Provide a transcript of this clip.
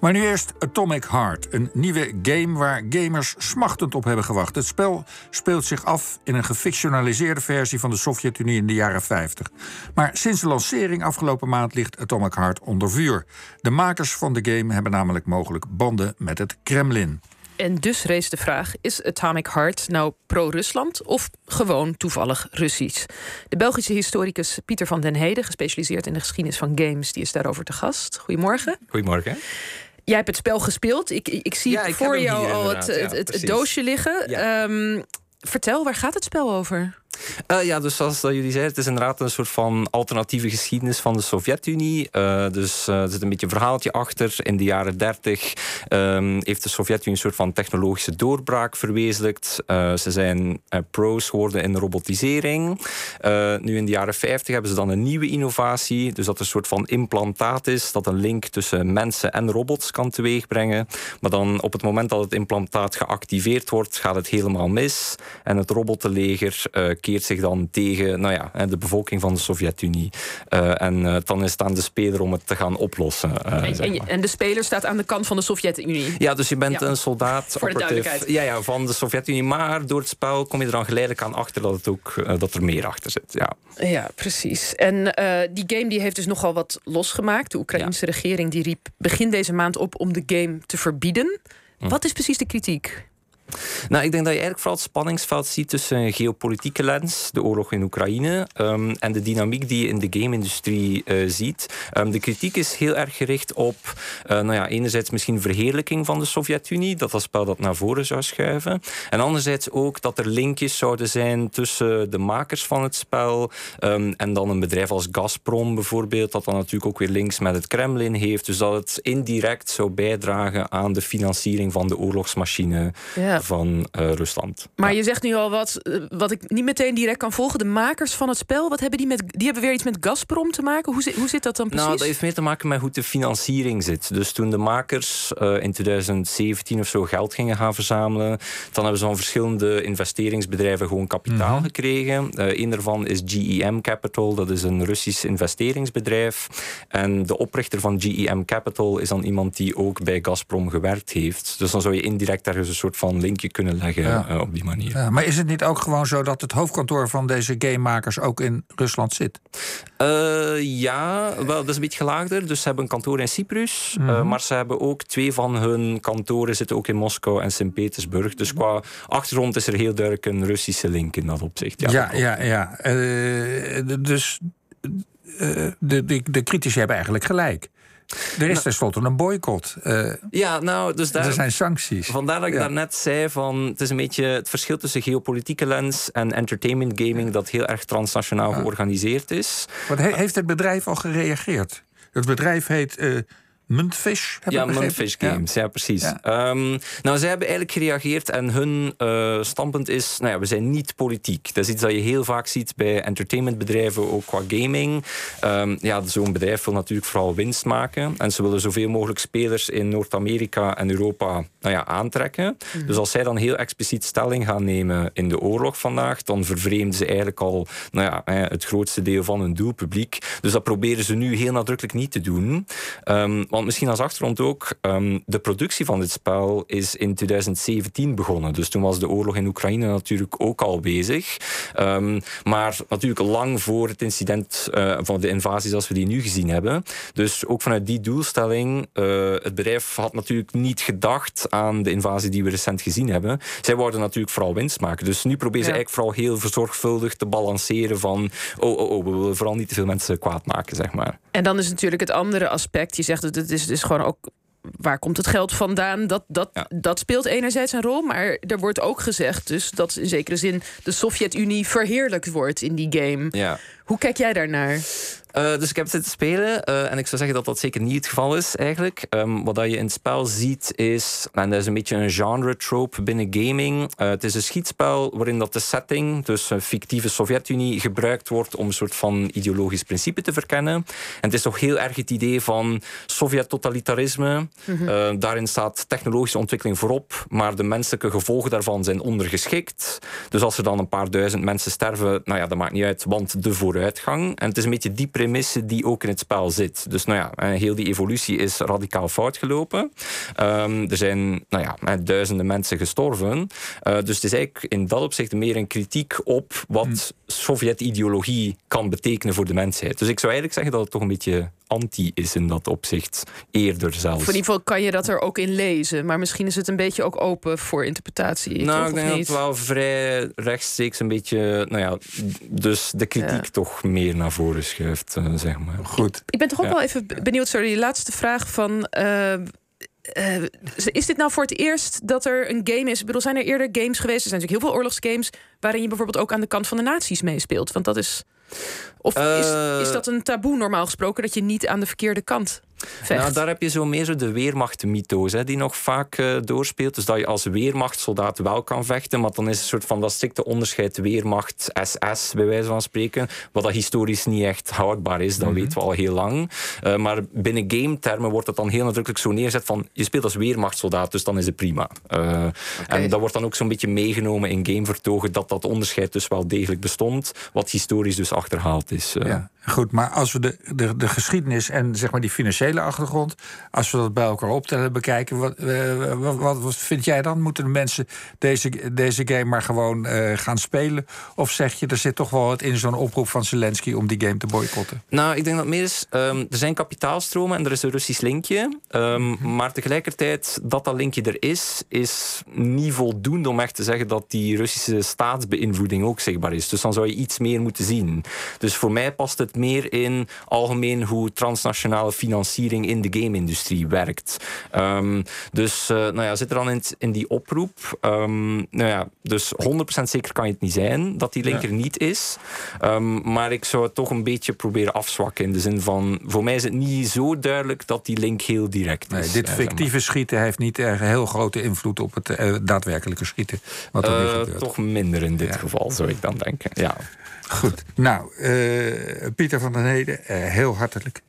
Maar nu eerst Atomic Heart, een nieuwe game waar gamers smachtend op hebben gewacht. Het spel speelt zich af in een gefictionaliseerde versie van de Sovjet-Unie in de jaren 50. Maar sinds de lancering afgelopen maand ligt Atomic Heart onder vuur. De makers van de game hebben namelijk mogelijk banden met het Kremlin. En dus rees de vraag: is Atomic Heart nou pro-Rusland of gewoon toevallig Russisch? De Belgische historicus Pieter van den Heden, gespecialiseerd in de geschiedenis van games, die is daarover te gast. Goedemorgen. Goedemorgen. Jij hebt het spel gespeeld. Ik, ik zie voor jou al het, het, het, doosje liggen. Ehm, vertel, waar gaat het spel over? Uh, ja, dus zoals jullie zeiden, het is inderdaad een soort van alternatieve geschiedenis van de Sovjet-Unie. Uh, dus uh, er zit een beetje een verhaaltje achter. In de jaren 30 um, heeft de Sovjet-Unie een soort van technologische doorbraak verwezenlijkt. ze zijn pro's geworden in robotisering. nu in de jaren 50 hebben ze dan een nieuwe innovatie. Dus dat er een soort van implantaat is dat een link tussen mensen en robots kan teweegbrengen. Maar dan op het moment dat het implantaat geactiveerd wordt, gaat het helemaal mis. En het robotleger keert zich dan tegen nou ja, de bevolking van de Sovjet-Unie. Uh, en uh, dan is het aan de speler om het te gaan oplossen. Uh, en, en, en, de speler staat aan de kant van de Sovjet-Unie. Ja, dus je bent een soldaat Voor de ja, ja, van de Sovjet-Unie. Maar door het spel kom je er dan geleidelijk aan achter dat, het ook, dat er meer achter zit. Ja, ja precies. En die game die heeft dus nogal wat losgemaakt. De Oekraïnse regering die riep begin deze maand op om de game te verbieden. Hm. Wat is precies de kritiek? Nou, ik denk dat je eigenlijk vooral het spanningsveld ziet tussen een geopolitieke lens, de oorlog in Oekraïne, um, en de dynamiek die je in de game-industrie uh, ziet. Um, de kritiek is heel erg gericht op, uh, nou ja, enerzijds misschien verheerlijking van de Sovjet-Unie, dat dat spel dat naar voren zou schuiven. En anderzijds ook dat er linkjes zouden zijn tussen de makers van het spel um, en dan een bedrijf als Gazprom bijvoorbeeld, dat dan natuurlijk ook weer links met het Kremlin heeft. Dus dat het indirect zou bijdragen aan de financiering van de oorlogsmachine. Ja van uh, Rusland. Maar je zegt nu al wat, eh, wat ik niet meteen direct kan volgen. De makers van het spel, wat hebben die met? Die hebben weer iets met Gazprom te maken. Hoe, hoe zit dat dan precies? Nou, dat heeft meer te maken met hoe de financiering zit. Dus toen de makers uh, in 2017 of zo geld gingen gaan verzamelen, dan hebben ze van verschillende investeringsbedrijven gewoon kapitaal mm gekregen. Uh, een daarvan is GEM Capital, dat is een Russisch investeringsbedrijf. En de oprichter van GEM Capital is dan iemand die ook bij Gazprom gewerkt heeft. Dus dan zou je indirect ergens een soort van linkje kunnen leggen eh, op die manier. Ja, maar is het niet ook gewoon zo dat het hoofdkantoor van deze gamemakers ook in Rusland zit? Uh, ja, wel, dat is een beetje gelaagder. Dus ze hebben een kantoor in Cyprus. Eh, mhm. maar ze hebben ook twee van hun kantoren zitten ook in Moskou en Sint-Petersburg. Dus qua achtergrond is er heel duidelijk een Russische link in dat opzicht. Ja, ja, ja. ja. dus de, de, de critici hebben eigenlijk gelijk. Er is nou, tenslotte een boycott. Uh, ja, nou, dus daar, er zijn sancties. Vandaar dat ik ja. daarnet zei van het is een beetje het verschil tussen geopolitieke lens en entertainment gaming dat heel erg transnationaal georganiseerd is. Wat heeft het bedrijf al gereageerd? Het bedrijf heet uh, Muntfish. Ja, Muntfish Games, ja, precies. Ehm, nou, zij hebben eigenlijk gereageerd en hun uh, standpunt is: nou ja, we zijn niet politiek. Dat is iets dat je heel vaak ziet bij entertainmentbedrijven, ook qua gaming. Um, ja, zo'n bedrijf wil natuurlijk vooral winst maken en ze willen zoveel mogelijk spelers in Noord-Amerika en Europa nou ja, aantrekken. Mhm. Dus als zij dan heel expliciet stelling gaan nemen in de oorlog vandaag, dan vervreemden ze eigenlijk al nou ja, het grootste deel van hun doelpubliek. Dus dat proberen ze nu heel nadrukkelijk niet te doen. Um, want misschien als achtergrond ook, um, de productie van dit spel is in 2017 begonnen. Dus toen was de oorlog in Oekraïne natuurlijk ook al bezig. Um, maar natuurlijk lang voor het incident uh, van de invasie zoals we die nu gezien hebben. Dus ook vanuit die doelstelling, uh, het bedrijf had natuurlijk niet gedacht aan de invasie die we recent gezien hebben. Zij worden natuurlijk vooral winst maken. Dus nu proberen ze eigenlijk vooral heel verzorgvuldig te balanceren van oh, oh, oh, we willen vooral niet te veel mensen kwaad maken, zeg maar. En dan is natuurlijk het andere aspect, je zegt dat het is, het is gewoon ook waar komt het geld vandaan? Dat, dat, dat speelt enerzijds een rol. Maar er wordt ook gezegd dus dat in zekere zin de Sovjet-Unie verheerlijkt wordt in die game. Ja. Hoe kijk jij daarnaar? Uh, dus ik heb het zitten spelen uh, en ik zou zeggen dat dat zeker niet het geval is eigenlijk. Um, wat dat je in het spel ziet is, en dat is een beetje een genre trope binnen gaming. Uh, het is een schietspel waarin dat de setting, dus een fictieve Sovjet-Unie, gebruikt wordt om een soort van ideologisch principe te verkennen. En het is toch heel erg het idee van Sovjet-totalitarisme. Mm daarin staat technologische ontwikkeling voorop, maar de menselijke gevolgen daarvan zijn ondergeschikt. Dus als er dan een paar duizend mensen sterven, nou ja, dat maakt niet uit, want de vooruitgang. En het is een beetje die premisse die ook in het spel zit. Dus nou ja, heel die evolutie is radicaal fout gelopen. Ehm, er zijn nou ja, duizenden mensen gestorven. Uh, dus het is eigenlijk in dat opzicht meer een kritiek op wat hm. Sovjet-ideologie kan betekenen voor de mensheid. Dus ik zou eigenlijk zeggen dat het toch een beetje anti is in dat opzicht. Eerder zelfs. in ieder geval kan je dat er ook in lezen. Maar misschien is het een beetje ook open voor interpretatie. Nou, ik denk dat het wel vrij rechtstreeks een beetje... Nou ja, dus de kritiek toch meer naar voren schuift, uh, zeg maar. Goed. Ik ben toch ook wel even benieuwd, sorry, die laatste vraag van... Uh, uh, is dit nou voor het eerst dat er een game is? Ik bedoel, zijn er eerder games geweest? Er zijn natuurlijk heel veel oorlogsgames waarin je bijvoorbeeld ook aan de kant van de naties meespeelt. Want dat is. Of is, is eh, dat een taboe normaal gesproken dat je niet aan de verkeerde kant nou, daar heb je zo meer zo de weermachtmythos die nog vaak uh, doorspeelt. Dus dat je als weermachtsoldaat wel kan vechten, maar dan is een soort van dat strikte onderscheid weermacht SS, bij wijze van spreken. Wat dat historisch niet echt houdbaar is, dat mhm. weten we al heel lang. Uh, maar binnen game-termen wordt het dan heel nadrukkelijk zo neerzet van je speelt als weermachtsoldaat, dus dan is het prima. Uh, En dat wordt dan ook zo'n beetje meegenomen in gamevertogen dat dat onderscheid dus wel degelijk bestond, wat historisch dus achterhaald is. Ja. Goed, maar als we de, de, de geschiedenis en zeg maar die financiële achtergrond, als we dat bij elkaar optellen, bekijken, wat, uh, wat, wat, vind jij dan? Moeten de mensen deze, deze game maar gewoon uh, gaan spelen? Of zeg je, er zit toch wel wat in zo'n oproep van Zelensky om die game te boycotten? Nou, ik denk dat meer is, um, er zijn kapitaalstromen en er is een Russisch linkje. Mm Maar tegelijkertijd, dat dat linkje er is, is niet voldoende om echt te zeggen dat die Russische staatsbeïnvloeding ook zichtbaar is. Dus dan zou je iets meer moeten zien. Dus voor mij past het meer in algemeen hoe transnationale financiering in de game-industrie werkt. Um, dus uh, nou ja, zit er dan in, in die oproep. Um, nou ja, dus 100% zeker kan je het niet zijn dat die link er niet is. Um, maar ik zou het toch een beetje proberen afzwakken. In de zin van, voor mij is het niet zo duidelijk dat die link heel direct is. dit fictieve schieten heeft niet erg heel grote invloed op het uh, daadwerkelijke schieten. Wat er uh, toch minder in dit ja. geval, zou ik dan denken. Ja. Goed. Nou, uh, Pieter van den Heden, uh, heel hartelijk